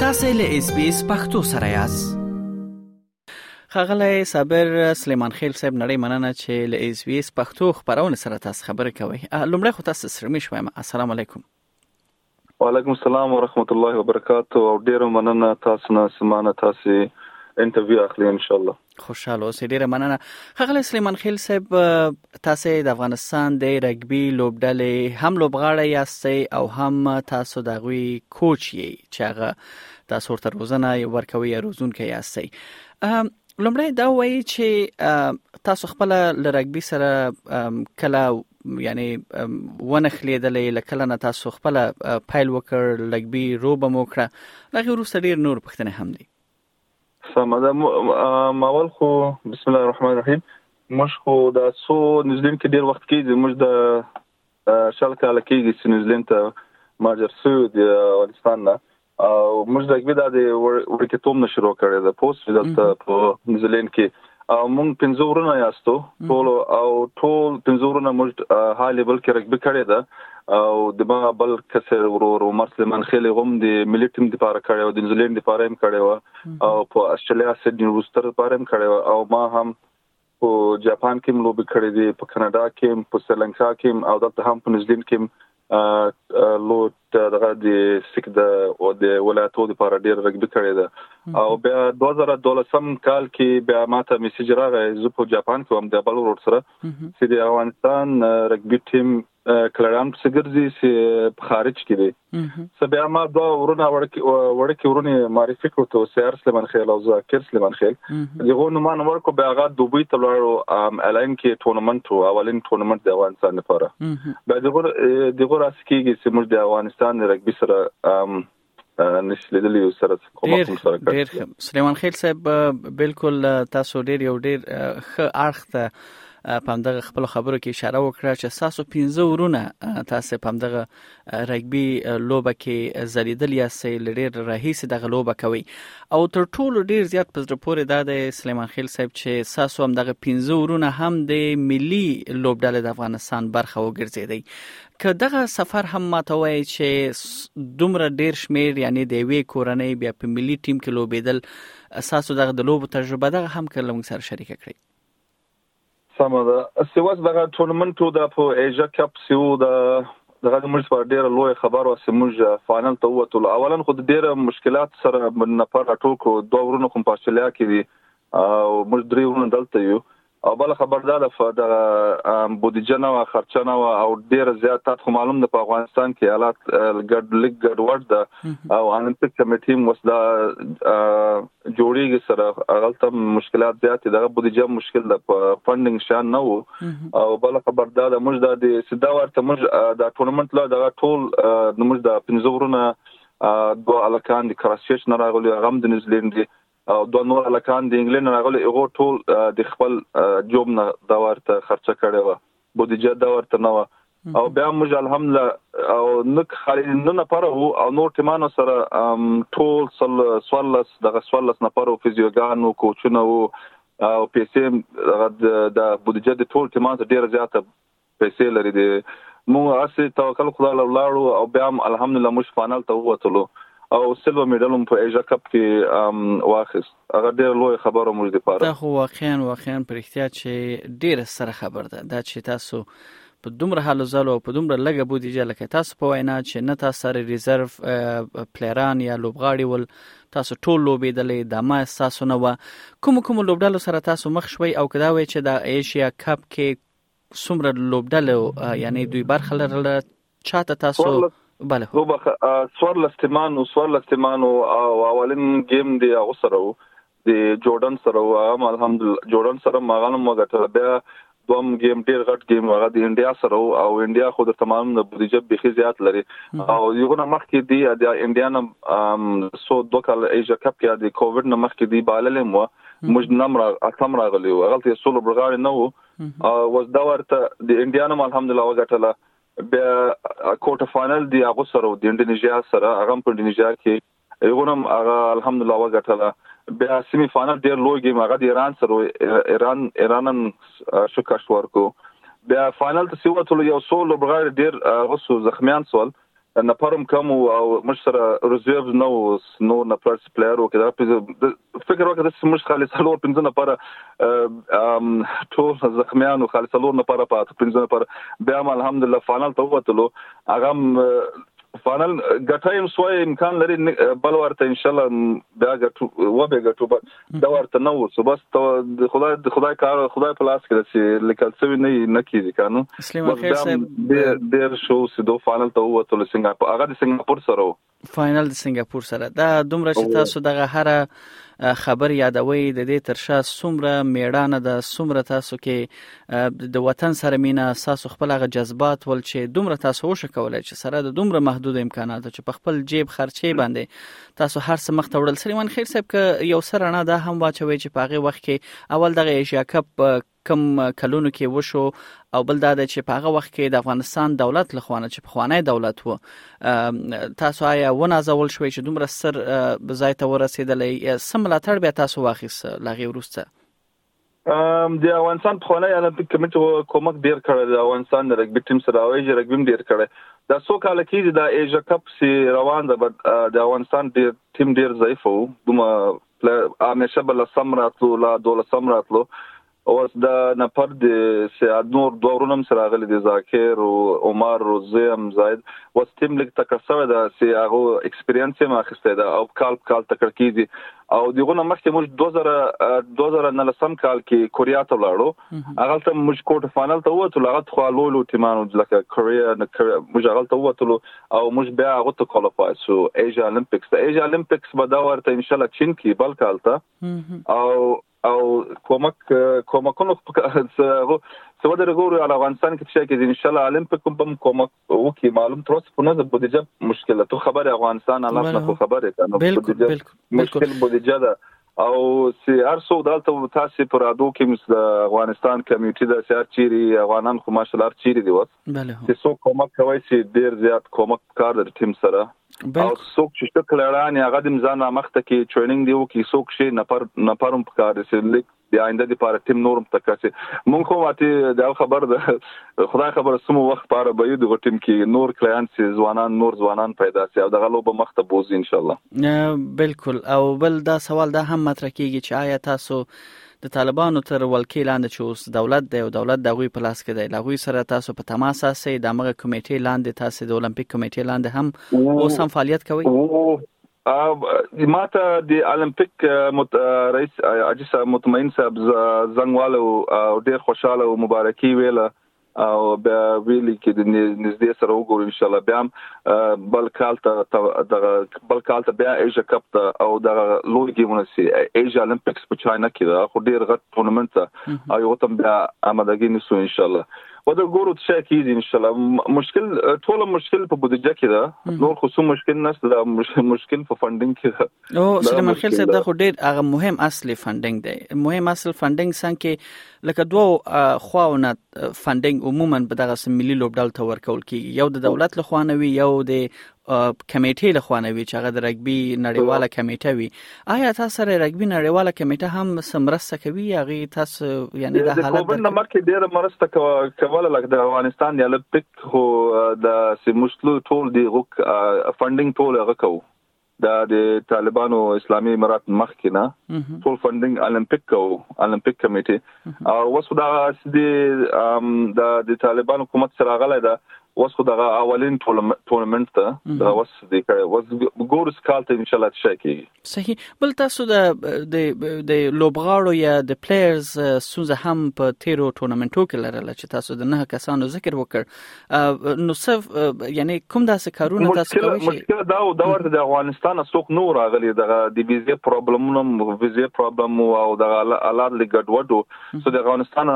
تاسو له اس بي اس پختو سره یاست خغلی صابر سلیمان خیل صاحب نړۍ مننه چې له اس بي اس پختو خبرونه سره تاسو خبرې کوي لومړی خو تاسو سره مې شوم السلام علیکم وعلیکم السلام ورحمت الله وبرکاتو او ډیره مننه تاسو نه سمانه تاسو انټرویو اخلي ان شاء الله خوشاله اوسې ډیره مننه خغل سلیمان خیل صاحب تاسو د افغانستان د رګبي لوبډلې هم لوبغاړی یاستئ او هم تاسو د غوي کوچ یې چې هغه تاسو ورته روزنه ورکوي یا روزونکي یاستئ لومړی دا وایي چې تاسو خپل لرګبي سره کله یعنی ونه خلیدلې لکه نه تاسو خپل پایل وکړ لګبي روبه مو کړه لغه ورو سړي نور پښتنه هم دي سمه ده ماول خو بسم الله الرحمن الرحیم موږ خو دا څو نیوزیلند کې ډیر وخت کېږي موږ د شل کاله کېږي چې نیوزیلند ته مهاجر شوي د افغانستان نه او موږ د اګبي دا د وړکیتوب نه شروع کړې ده پوس چې دلته په نیوزیلند کې او مونږ پنځه ورونه یاستو ټول او ټول پنځه ورونه موږ های لیول کې رګبي کړې ده او د ما بل کسر ورور عمر سلیمان خېلې هم د ملي ټیم لپاره کړې او د نیوزیلند لپاره هم کړې و او په استرالیا سیدنی روستر لپاره هم کړې و او ما هم په جاپان کې لوبي کړې دي په کاناډا کې په سریلانکا کې او دلته هم په نیوزیلند کې نو دغه د سیک د او د ولایتو لپاره ډیر رګبي کړی ده او بیا 2012 کال کې بیا ماته میسج راغی زه په جاپان کې وم د بل ورور سره چې د افغانستان رګبي ټیم کلران څه ګرځي چې خارج کې دي څه بیا ما دوه ورونه وړکی وړکی ورونه معرفي کړو ته سیر سلیمان خیل او ذاکر سلیمان خیل دغه نو ما نور کو بیا غا دوبی ته لاړو الاین کې ټورنمنت وو اولین ټورنمنت د افغانستان لپاره بیا دغه دغه راس کېږي چې موږ د افغانستان د رګبي سره نشي لیدلی او سره کومه کوم سره کړی ډیر سلیمان خیل صاحب بالکل تاسو ډیر یو ډیر ښه اړخ ته پم دغه خپل خبرو کې اشاره وکړه چې تاسو 15 ورونه تاسو پم دغه رګبي لوبه کې ځلیدل یا سې لډیر راهیسې دغه لوبه کوي او تر ټولو ډیر زیات په زړه پورې دا د سلیمان خیل صاحب چې ساسو هم دغه 15 ورونه هم د ملي لوبډلې د افغانستان برخه وګرځیدي که دغه سفر هم ماته وایي چې دومره ډیر شمیر یعنی د وی کورنۍ بیا په ملي ټیم کې لوبېدل ساسو دغه د لوبو تجربه دغه هم کله موږ سره شریک کړئ سمه ده سیواس دغه ټورنمنټ و دا په ایجا کپ سی و دا دغه د موږ په ډیره لوی خبر و چې موږ فائنل ته ووتل اولا خو د ډیره مشکلات سره نفر راټول کړو دوه ورونه کوم په استرالیا کې دي او موږ درې ورونه دلته یو او بل خبر دا ده د بودیجه نه و خرچه نه و او ډیر زیات تاسو معلوم ده په افغانستان کې حالات ګډ لیک ګډ ورد او المپیک کمیټې مو دا جوړیږي سره هغلته مشکلات زیات دي دغه بودیجه مشکل ده په فندینګ شان نه وو او بل خبر دا د موږ د سیدا ورته موږ د ټورنمنت لا دغه ټول د موږ د پنځورونه دوه الکان د کراسچ نه راغلي هغه د نیوزیلند دي او دوه نور الکان د انګلند راغلي هغه ټول د خپل جوب نه دا ورته خرچه کړي و بودیجه دا ورته نه و او بیا موږ الحمدلله او نک خالي نه نه پر او نور ټیمانو سره ټول سل سوالس دغه سوالس نه پر فزیوګانو کوچونه او پیسې د بودیجه د ټول ټیمان ته ډیره زیاته پیسې لري دي موږ اسی توکل خدای له لاړو او بیا هم الحمدلله موږ فانل ته ووتلو او سلو میډل هم په ایجا کپ کې واخیست هغه ډېره لویه خبره موږ دپاره. دا خو واقعا واقعا په رښتیا چې ډېره ستره خبر ده دا چې تاسو په دومره هلو ځلو او په دومره لږه بودیجه لکه تاسو په وینا چې نه تاسو سره ریزرف پلیران یا لوبغاړي ول تاسو ټول لوبې دلې د ما تاسو نه و کوم کوم لوبډلو سره تاسو مخ شوي او کدا وای چې د ایشیا کپ کې څومره لوبډلو یعنی دوی برخه لرله چاته تاسو بله هو وبخه سوار لستمان او سوار لستمان او اولین گیم دی هغه سره وو د جوردن سره وو هغه الحمدلله جوردن سره ماغانم وګټل بیا دوم گیم ډیر غټ گیم هغه د انډیا سره او انډیا خو د تمام د بودیجه بخي زیات لري او یو نه مخکې دی د انډیا نه سو دوه کال ایجا کپ کې د کووډ نه مخکې دی بالل مو موږ نمر اقام راغلی او غلطه سولو برغاړي نه وو او وز دا ورته د انډیا نه الحمدلله وګټله بیا کوټه فائنل دی هغه سره د انډونیزیا سره هغه په انډونیزیا کې ایغونم هغه الحمدلله وګټله بیا سیمی فائنل ډیر لوی گیم هغه د ایران سره ایران ایرانن شکست ورکو بیا فائنل ته سیوه ټول یو څو لوبغاړي ډیر غوسو زخمیان سول نفرم کم او مش سره ریزرو نو نور نه پلس پلیئر وکړي دا په فکر وکړه د سمش خالص څلور پنځه نه پر ام ټول زخمیانو خالص څلور نه پر پات پنځه نه پر بیا هم الحمدلله فانل ته وتلو هغه فانل ګټایم سوې امکان لري بل ورته ان شاء الله بیا ګټو و به ګټو دا ورته نو سو بس ته خدای خدای کار خدای په لاس کې چې لیکل سوي نه نه کیږي قانون سلیمان خیر صاحب ډیر شو سیدو فانل ته وتلو څنګه هغه د سنگاپور سره فاینل د سنگاپور سره دا دومره چې تاسو دغه هر خبر یادوي د دې ترشا سمره میړانه د سمره تاسو کې د وطن سره مینا تاسو خپل غ جذبات ول چې دومره تاسو وش کولای چې سره د دومره محدود امکانات چې په خپل جیب خرچې باندې تاسو هر څه مخ ته وړل سلیمان خیر صاحب ک یو سره نه دا هم واچوي چې پاغه وخت کې اول دغه ایشیا کپ کوم کلونو کې وشو او بل دا دی چې په هغه وخت کې د افغانستان دولت له خوانه چې په خوانی دولت وو تاسو آیا و نازول شوي چې دومره سر ځای ته ورسېدلې سم لا تړ بیا تاسو واخیس لغې ورسته د افغانستان په خوانی المپیک کمیټه کومک ډیر کړی د افغانستان د رګبي ټیم سره وایي چې رګبي ډیر کړی دا څو کال کېږي د ایجا کپ سي روان ده د افغانستان ډیر ټیم ډیر ضعیف وو دومره له همیشه به لسم راتلو لا دولسم راتلو اوس د نفر د سیاد نور دوه ورونه هم سره غلي دي ذاکر او عمر او زیم زاید اوس تیم لیک تکړه شوی دا سی هغه ایکسپیرینس یې ماخسته ده او کال په کال تکړه کیږي او دغه نه مخکې موږ 2000 2019 کال کې کوریا ته لاړو هغه ته موږ کوټ فائنل ته وته هغه خو لولو تیمانو لکه کوریا نه موږ هغه ته وته او موږ بیا هغه ته کوالیفای سو ایجا اولمپیکس ته ایجا اولمپیکس به دا ورته ان شاء الله چین کې بل کال ته او او کومک کومکونو هغه سو د رګورو علی افغانستان کې چې کې ان شاء الله اولمپیک هم کومک وکي معلوم تر اوسه په نظر بودیجه مشکله تو خبره افغانستان الله نه خبره ده نو بودیجه مشکل بودیجه ده او سي هر څوک دالته تاسو په رادو کې مس د افغانستان کمیټي د سیار چیري افغانان خو ماشل هر چیري دی وس چې څوک کومک کوي سي ډیر زیات کومک کار د ټیم سره او څوک چې څه کلړان هغه د ځان رامخته کې ټریننګ دی او کې څوک شي نفر نفرم په کار سي لیک د آینده د پاره ټیم نورم تکاسي مونږ خو ماته د خبر ده خدای خبر سمو وخت پاره به یو د ټیم کې نور کلاینټ سي ځوانان نور ځوانان پیدا سي او د غلو به مخته بوزي ان شاء الله بالکل او بل دا سوال دا هم مطرح کیږي چې آیا تاسو د طالبانو تر ولکې لاندې چې اوس دولت دی او دولت د غوي په لاس کې دی لغوي سره تاسو په تماس اسئ د مغه کمیټې لاندې تاسو د اولمپیک کمیټې لاندې هم اوس هم فعالیت کوي ما ته د اولمپیک رئیس عجیب صاحب مطمئن صاحب زنګوالو ډیر خوشاله او مبارکي ویله او بیا ویلي کې د نږدې سره وګورو ان شاء الله بیا بل کال ته دغه بل کال ته بیا ایشیا کپ ته او دغه لوی ګیمونه سي ایشیا اولمپیکس په چاینا کې دا خو ډیر غټ ټورنمنت او یو تم بیا آمادګی نسو ان شاء الله و دا ګورو څه کیږي ان شاء الله مشکل ټول مشکل په بودجه کې ده نور خو څه مشکل نشته دا مشکل په فندینګ کې ده او سليمان خیل صاحب دا خو ډیر هغه مهم اصلي فندینګ دی مهم اصل فندینګ څنګه لکه دوه خواو نه فندینګ عموما په دغه سم ملي لوبډل ته ورکول کیږي یو د دولت لخوا نه وي یو د کمیټې لخوا نه وي چې هغه د رګبي نړیواله کمیټه وي آیا تاسو سره رګبي نړیواله کمیټه هم سمرسته کوي هغه تاسو یعنی د حالت د کووډ نه مخکې ډیره مرسته کوله لکه د افغانستان د اولمپیک هو د سیمشتلو ټول دی غوک فندینګ ټول هغه کوو دا د طالبانو اسلامي امارات مخکې نه ټول فندینګ المپیک او المپیک کمیټه او وسو دا د د طالبانو حکومت سره غلې ده اوس خو دغه اولین ټورنمنت ته دا اوس د کړه اوس ګورس کال ته ان شاء الله څه کیږي صحیح بل تاسو د د لوبغاړو یا د پلیئرز سوزه هم په تیرو ټورنمنټو کې لرله چې تاسو د نه کسانو ذکر وکړ نو څه یعنی کوم داسې کارونه تاسو کوئ مشکل دا او دا ورته د افغانستان څوک نو راغلي دغه د ویزه پرابلمونو ویزه پرابلم او دغه الات لګډوډو سو د افغانستان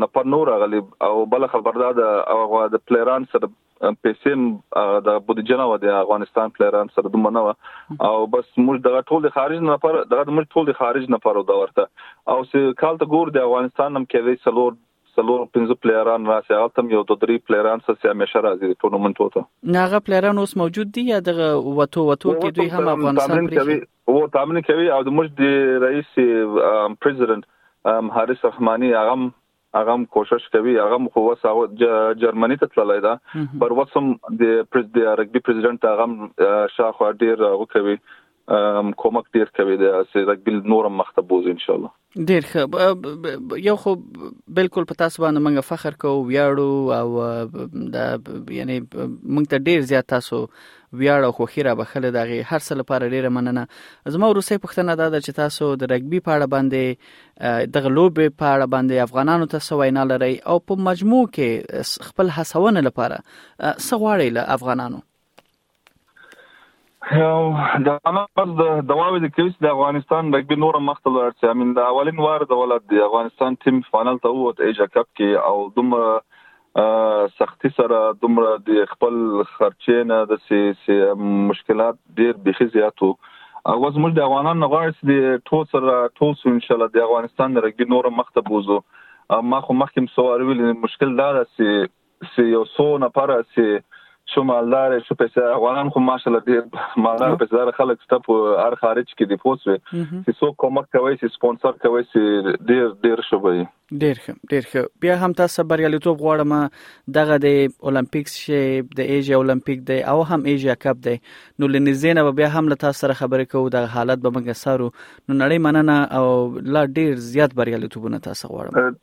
نه پر نو راغلي او بل خبردار د هغه د پلیران سره پیسې د بودیجه نه و د افغانستان پلیران سره دومره نه و او بس موږ دغه ټول د خارج نه پر دغه موږ ټول د خارج نه پر دا ورته او سه کال ته ګور د افغانستان هم کې وی سلور څلور پنځه پلیران راسي هغلته هم یو دوه درې پلیران څه سي همیشه راځي د ټورنمنټو ته نه هغه پلیران اوس موجود دي یا دغه وتو وتو کې دوی هم افغانستان پرې او تامین کوي او د مجد رئیس پریزیدنت حارث رحماني هغه هغه کوشش کوي هغه خو وسه جرمني ته تللی دا پر وسم د پرز د رګبي پریزیدنت هغه شاخو ډیر وکوي کومک ډیر کوي د سیزک بل نور مخته بوز ان شاء الله ډیر ښه یو خو بالکل په تاسو باندې موږ فخر کوو ویاړو او دا یعنی موږ ته ډیر زیات تاسو ویاړ او خوښی را بخله دغه هر څه لپاره ډیره مننه زما وروسته پښتنه دا ده چې تاسو د رګبي په اړه باندې دغه لوبه په اړه باندې افغانانو ته سوای نه لري او په مجموع کې خپل هڅونه لپاره سغواړي له افغانانو د افغانستان د دواوې د کیس د افغانستان رګبي نور مخ ته لاړ چې امین د اولین وار د ولادت د افغانستان ټیم فائنل ته ووت ایجا کپ کې او دومره سختی سره دومره د خپل خرچې نه د سي سي مشکلات ډیر بخي زیاتو او زموږ د افغانان نه غواړي چې د ټول سره ټول سو ان شاء الله د افغانستان رګبي نور مخ ته بوزو ما خو مخکې سوار ویل مشکل دا ده چې سي یو څو نفر سي شو مالدار شو پیسې افغانان خو ماشاءالله ډېر مالدار پیسې دار خلک ستپ هر خارج کې دی پوسوي چې څوک کومک کوي چې سپانسر کوي چې ډېر ډېر شو به ډېر ښه ډېر ښه بیا هم تاسو بریالیتوب غواړم دغه د اولمپیکس شي د ایجیا اولمپیک دی او هم ایجیا کپ دی نو لنیزینه به بیا هم له تاسو سره خبرې کوو د حالت به موږ سارو نو نړۍ مننه او لا ډېر زیات بریالیتوبونه تاسو غواړم